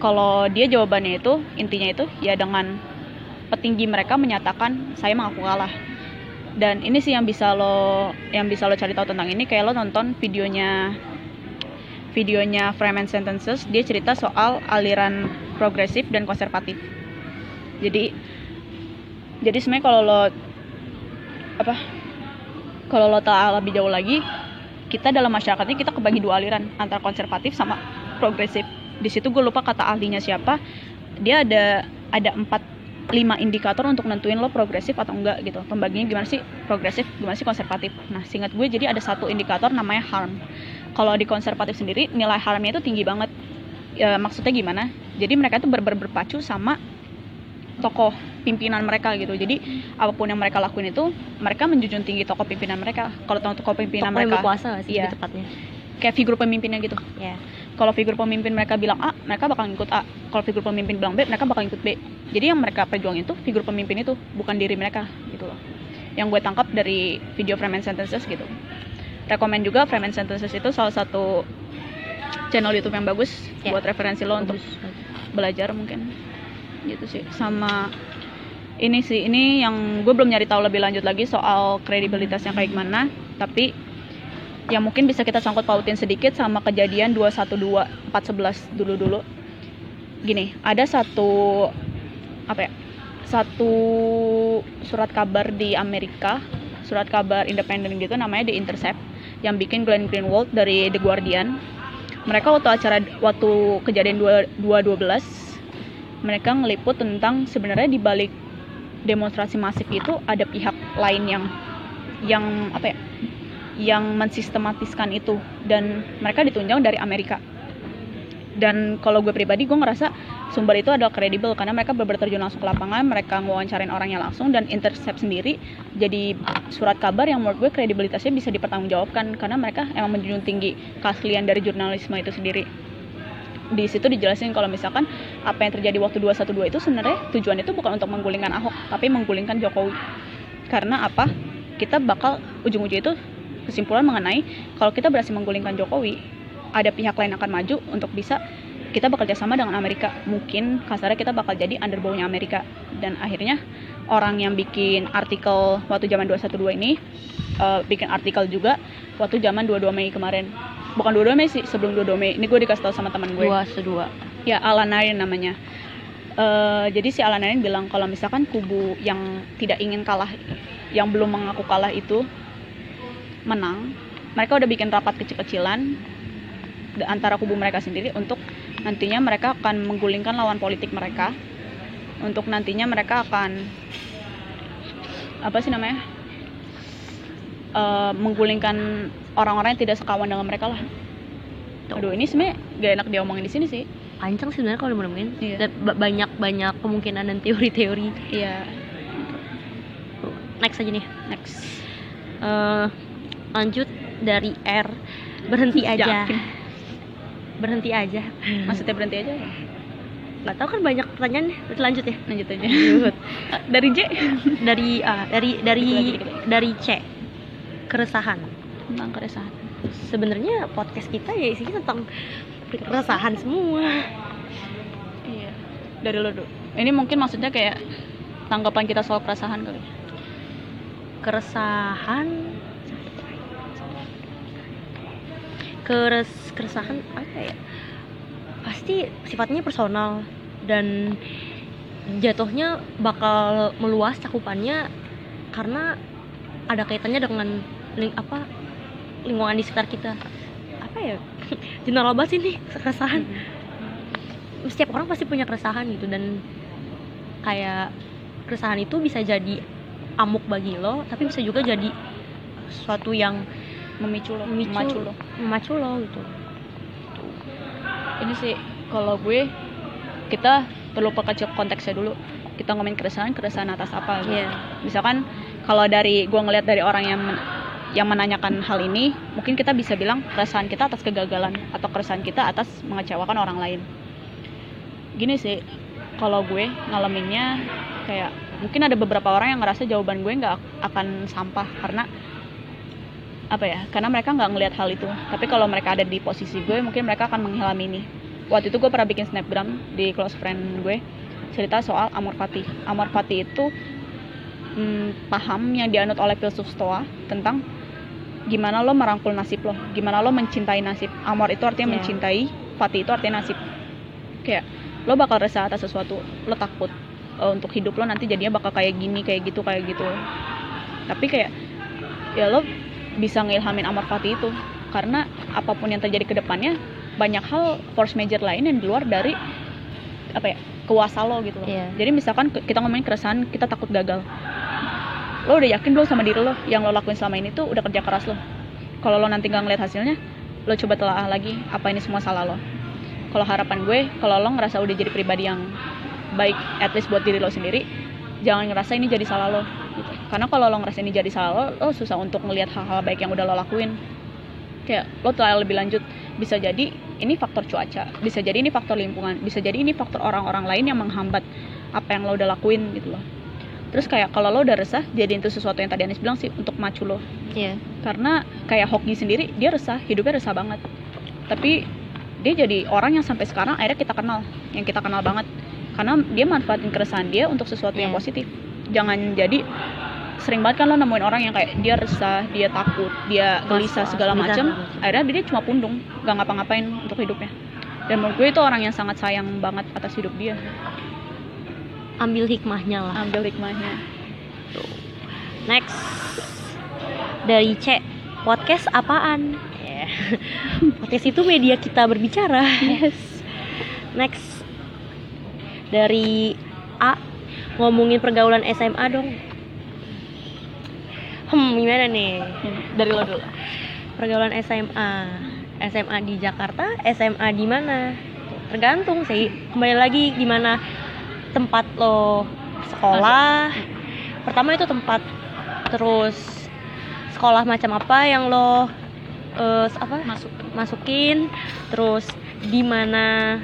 kalau dia jawabannya itu intinya itu ya dengan petinggi mereka menyatakan saya mengaku kalah. Dan ini sih yang bisa lo yang bisa lo cari tahu tentang ini kayak lo nonton videonya videonya Frame and Sentences dia cerita soal aliran progresif dan konservatif. Jadi jadi sebenarnya kalau lo apa kalau lo tahu lebih jauh lagi kita dalam masyarakat ini kita kebagi dua aliran antara konservatif sama progresif di situ gue lupa kata ahlinya siapa. Dia ada ada empat lima indikator untuk nentuin lo progresif atau enggak gitu. Pembagiannya gimana sih progresif gimana sih konservatif. Nah singkat gue jadi ada satu indikator namanya harm. Kalau di konservatif sendiri nilai harmnya itu tinggi banget. Ya, maksudnya gimana? Jadi mereka itu ber ber- berpacu sama tokoh pimpinan mereka gitu. Jadi apa pun yang mereka lakuin itu mereka menjunjung tinggi tokoh pimpinan mereka. Kalau tokoh pimpinan tokoh yang mereka berkuasa gak sih Iya. tepatnya? Kayak figur pemimpinnya gitu. Ya kalau figur pemimpin mereka bilang A, mereka bakal ngikut A. Kalau figur pemimpin bilang B, mereka bakal ngikut B. Jadi yang mereka perjuangin itu figur pemimpin itu, bukan diri mereka gitu loh. Yang gue tangkap dari video Frame and Sentences gitu. Rekomen juga Frame and Sentences itu salah satu channel YouTube yang bagus Ya. buat referensi lo untuk belajar mungkin gitu sih sama ini sih ini yang gue belum nyari tahu lebih lanjut lagi soal kredibilitasnya kayak gimana tapi yang mungkin bisa kita sangkut pautin sedikit sama kejadian 212 411 dulu dulu gini ada satu apa ya satu surat kabar di Amerika surat kabar independen gitu namanya The Intercept yang bikin Glenn Greenwald dari The Guardian. Mereka waktu acara waktu kejadian 2 212 mereka ngeliput tentang sebenarnya di balik demonstrasi masif itu ada pihak lain yang yang apa ya yang mensistematiskan itu. Dan mereka ditunjang dari Amerika. Dan kalau gue pribadi gue ngerasa sumber itu adalah kredibel karena mereka benar terjun langsung ke lapangan mereka ngewawancarain orangnya langsung dan intercept sendiri jadi surat kabar yang menurut gue kredibilitasnya bisa dipertanggungjawabkan karena mereka emang menjunjung tinggi keaslian dari jurnalisme itu sendiri. Di situ dijelasin kalau misalkan apa yang terjadi waktu 212 itu sebenarnya tujuan itu bukan untuk menggulingkan Ahok tapi menggulingkan Jokowi. Karena apa? Kita bakal ujung-ujung itu kesimpulan mengenai kalau kita berhasil menggulingkan Jokowi ada pihak lain akan maju untuk bisa kita bekerja sama dengan Amerika. Mungkin kasarnya kita bakal jadi underbownya Amerika. Dan akhirnya orang yang bikin artikel waktu zaman 212 ini eh, bikin artikel juga waktu zaman 22 Mei kemarin. Bukan 22 Mei sih sebelum 22 Mei. Ini gue dikasih tahu sama teman gue. dua sedua ya Alan Nain namanya. Eh, jadi si Alan Nain bilang kalau misalkan kubu yang tidak ingin kalah yang belum mengaku kalah itu menang. Mereka udah bikin rapat kecil-kecilan antara kubu mereka sendiri untuk nantinya mereka akan menggulingkan lawan politik mereka. Untuk nantinya mereka akan apa sih namanya Eh, menggulingkan orang-orang yang tidak sekawan dengan mereka lah. Aduh ini sebenarnya gak enak diomongin di sini sih. Panjang sih sebenarnya kalau ngomongin Iya. banyak banyak kemungkinan dan teori-teori. Iya. Next aja nih. Next. Eh, lanjut dari R. Berhenti aja. Yakin. berhenti aja. Maksudnya berhenti aja nggak tahu kan banyak pertanyaan lanjut ya. Lanjut aja. Lanjut. [laughs] dari J? Dari A dari dari lagi, dari C. Keresahan. Tentang keresahan. Sebenarnya podcast kita ya isinya tentang keresahan semua. Iya. Dari lo dulu ini mungkin maksudnya kayak tanggapan kita soal keresahan kali. Keresahan keres keresahan apa ya? Pasti sifatnya personal dan jatuhnya bakal meluas cakupannya karena ada kaitannya dengan ling apa lingkungan di sekitar kita. Apa ya? [laughs] General banget sih nih keresahan setiap orang pasti punya keresahan gitu dan kayak keresahan itu bisa jadi amuk bagi lo tapi bisa juga jadi sesuatu yang memicu lo Memicu. memacu lo memacu lo gitu ini sih kalau gue kita perlu perkecil konteksnya dulu kita ngomongin keresahan keresahan atas apa gitu. Iya. misalkan kalau dari gue ngelihat dari orang yang men- yang menanyakan hal ini mungkin kita bisa bilang keresahan kita atas kegagalan atau keresahan kita atas mengecewakan orang lain gini sih kalau gue ngalaminnya kayak mungkin ada beberapa orang yang ngerasa jawaban gue nggak akan sampah karena apa ya karena mereka nggak ngelihat hal itu. Tapi kalau mereka ada di posisi gue mungkin mereka akan menghilami ini. Waktu itu gue pernah bikin snapgram di close friend gue cerita soal amor fati amor fati itu hmm, paham yang dianut oleh filsuf stoa tentang gimana lo merangkul nasib lo gimana lo mencintai nasib. Amor itu artinya Iya. mencintai fati itu artinya nasib. Kayak lo bakal resah atas sesuatu lo takut eh, untuk hidup lo nanti jadinya bakal kayak gini kayak gitu kayak gitu. Tapi kayak ya lo bisa ngilhamin amor fati itu. Karena apa pun yang terjadi ke depannya banyak hal force major lain yang di luar dari apa ya kuasa lo gitu loh. Iya. jadi misalkan kita ngomongin keresahan kita takut gagal. Lo udah yakin belum sama diri lo? Yang lo lakuin selama ini tuh udah kerja keras lo. Kalau lo nanti nggak ngeliat hasilnya lo coba telaah lagi apa ini semua salah lo? Kalau harapan gue kalau lo ngerasa udah jadi pribadi yang baik at least buat diri lo sendiri jangan ngerasa ini jadi salah lo gitu. karena kalau lo ngerasa ini jadi salah lo lo susah untuk ngelihat hal-hal baik yang udah lo lakuin. Kayak lo telah lebih lanjut. Bisa jadi ini faktor cuaca bisa jadi ini faktor lingkungan bisa jadi ini faktor orang-orang lain yang menghambat apa yang lo udah lakuin gitu loh. Terus kayak kalau lo udah resah jadi itu sesuatu yang tadi Anis bilang sih untuk macu lo. Iya. karena kayak Hoki sendiri dia resah hidupnya resah banget. Tapi dia jadi orang yang sampai sekarang akhirnya kita kenal yang kita kenal banget. Karena dia manfaatin keresahan dia untuk sesuatu yang Iya. positif jangan jadi sering banget kan lo nemuin orang yang kayak dia resah dia takut dia gelisah segala macam akhirnya dia cuma pundung gak ngapa-ngapain untuk hidupnya. Dan menurut gue itu orang yang sangat sayang banget atas hidup dia. Ambil hikmahnya lah. Ambil hikmahnya. Next. Dari C podcast apaan? [laughs] Podcast itu media kita berbicara. Yes. Next. Dari A ngomongin pergaulan SMA dong. Hmm gimana nih? Dari lo dulu. Pergaulan SMA SMA di Jakarta SMA di mana? Tergantung sih. Kembali lagi di mana tempat lo sekolah. Pertama itu tempat. Terus sekolah macam apa yang lo eh, apa? Masuk masukin. Terus di mana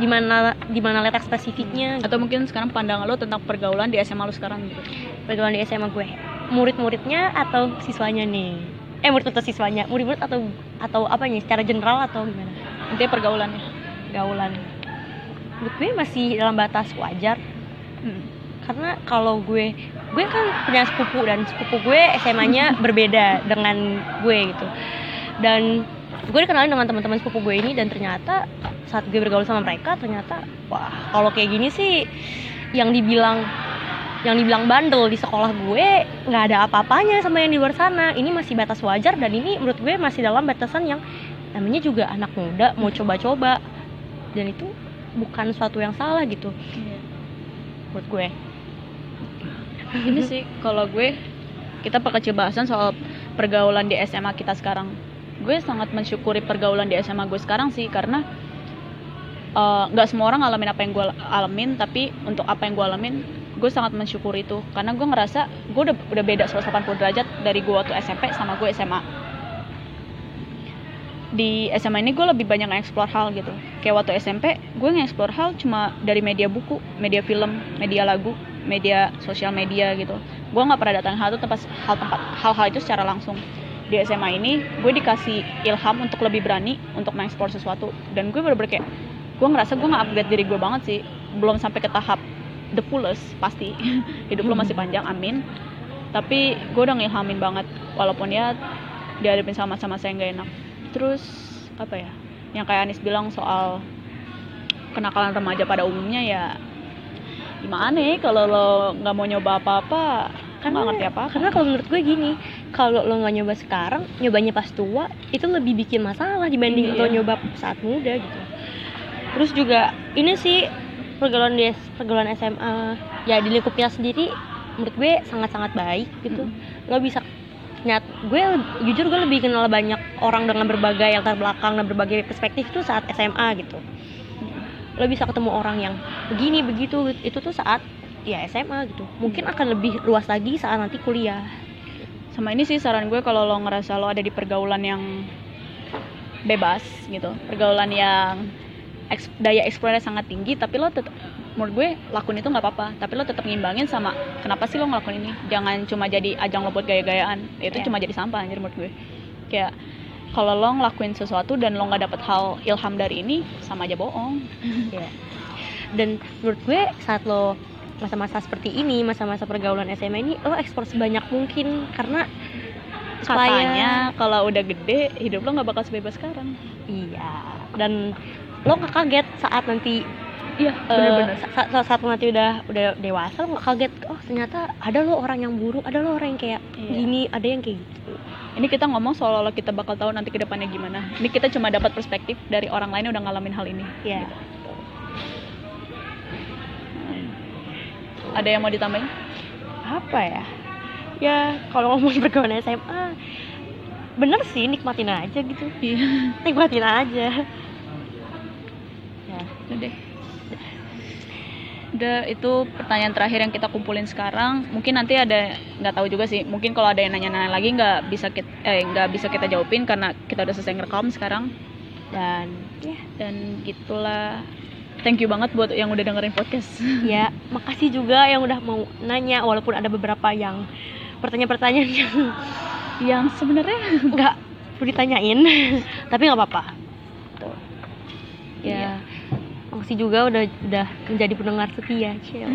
di mana di mana letak spesifiknya? Gitu. atau mungkin sekarang pandangan lo tentang pergaulan di SMA lo sekarang gitu? Pergaulan di SMA gue. Murid-muridnya atau siswanya nih? Eh murid atau siswanya? Murid-murid atau atau apa nih? Secara general atau gimana? Intinya pergaulannya. Gaulan menurut gue masih dalam batas wajar. Hmm. karena kalau gue gue kan punya sepupu dan sepupu gue SMA-nya [laughs] berbeda dengan gue gitu. Dan gue dikenalin dengan teman-teman sepupu gue ini dan ternyata saat gue bergaul sama mereka ternyata wah kalau kayak gini sih yang dibilang yang dibilang bandel di sekolah gue nggak ada apa-apanya sama yang di luar sana. Ini masih batas wajar dan ini menurut gue masih dalam batasan yang namanya juga anak muda mau coba-coba. Dan itu bukan suatu yang salah gitu. Menurut gue. Ini sih kalau gue kita perkecil bahasan soal pergaulan di SMA kita sekarang gue sangat mensyukuri pergaulan di SMA gue sekarang sih karena eh, nggak semua orang ngalamin apa yang gue alamin tapi untuk apa yang gue alamin gue sangat mensyukuri itu. Karena gue ngerasa gue udah udah beda 180 derajat dari gue waktu SMP sama gue SMA di SMA ini gue lebih banyak nge-explore hal gitu. Kayak waktu SMP gue nge-explore hal cuma dari media buku media film media lagu media sosial media gitu. Gue nggak pernah datang hal itu tempat hal tempat hal-hal itu secara langsung di SMA ini gue dikasih ilham untuk lebih berani untuk mengeksplor sesuatu. Dan gue bener-bener kayak gue ngerasa gue nggak upgrade diri gue banget sih. Belum sampai ke tahap the fullest pasti. [laughs] Hidup lo masih panjang amin. Tapi gue udah ngilhamin banget walaupun ya dihadapin sama masa-masa yang gak enak. Terus apa ya yang kayak Anis bilang soal kenakalan remaja pada umumnya ya gimana ya kalau lo nggak mau nyoba apa-apa kan nggak ngerti apa karena kalau menurut gue gini kalau lo nggak nyoba sekarang nyobanya pas tua itu lebih bikin masalah dibanding Iya. lo nyoba saat muda gitu. Terus juga ini sih pergaulan di pergaulan SMA ya di lingkup kita sendiri menurut gue sangat-sangat baik gitu. Lo bisa nyat gue jujur gue lebih kenal banyak orang dengan berbagai latar belakang dan berbagai perspektif tuh saat SMA gitu. Lo bisa ketemu orang yang begini begitu itu tuh saat ya SMA gitu. Mungkin akan lebih luas lagi saat nanti kuliah. Sama ini sih saran gue kalau lo ngerasa lo ada di pergaulan yang bebas gitu. Pergaulan yang eks- daya eksplorasi sangat tinggi tapi lo tetap menurut gue lakuin itu nggak apa-apa. Tapi lo tetap ngimbangin sama kenapa sih lo ngelakuin ini? Jangan cuma jadi ajang lo buat gaya-gayaan. Itu Iya. cuma jadi sampah anjir menurut gue. Kayak kalau lo ngelakuin sesuatu dan lo nggak dapet hal ilham dari ini sama aja bohong. [laughs] Ya. Dan menurut gue saat lo masa-masa seperti ini masa-masa pergaulan SMA ini lo ekspor sebanyak mungkin. Karena supaya- katanya kalau udah gede hidup lo nggak bakal sebebas sekarang. Iya. Dan lo nggak kaget saat nanti iya eh, sa- sa- saat lo nanti udah udah dewasa lo nggak kaget oh ternyata ada lo orang yang buruk ada lo orang yang kayak Iya. gini ada yang kayak gitu. Ini kita ngomong seolah-olah kita bakal tahu nanti ke depannya gimana. Ini kita cuma dapat perspektif dari orang lain yang udah ngalamin hal ini. ya Ada yang mau ditambahin? apa ya ya kalau ngomong pergaulan SMA bener sih nikmatin aja gitu Iya. nikmatin aja ya Udah deh. Udah itu pertanyaan terakhir yang kita kumpulin sekarang. Mungkin nanti ada nggak tahu juga sih. Mungkin kalau ada yang nanya-nanya lagi nggak bisa kita eh nggak bisa kita jawabin karena kita udah selesai ngerekam sekarang. dan ya Dan gitulah. Thank you banget buat yang udah dengerin podcast. [laughs] ya makasih juga yang udah mau nanya walaupun ada beberapa yang pertanyaan-pertanyaan [laughs] yang yang sebenarnya nggak perlu ditanyain [laughs] tapi nggak apa-apa tuh ya makasih juga udah udah menjadi pendengar setia Cil.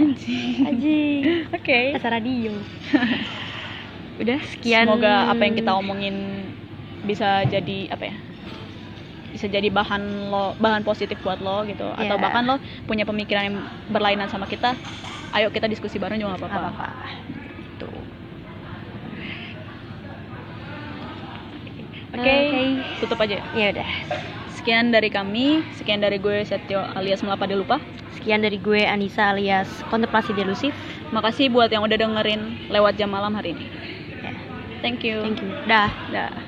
anjing Oke. acara radio udah Sekian. semoga apa yang kita omongin bisa jadi apa ya bisa jadi bahan lo bahan positif buat lo gitu. Atau Yeah. bahkan lo punya pemikiran yang berlainan sama kita ayo kita diskusi bareng juga nggak apa-apa. Tuh oke. Oke. tutup aja. Ya udah. Sekian dari kami sekian dari gue Setio alias Melapa Lupa. Sekian dari gue Anissa alias kontemplasi delusif makasih buat yang udah dengerin lewat jam malam hari ini. Ya. thank you. Thank you. Dah. Dah.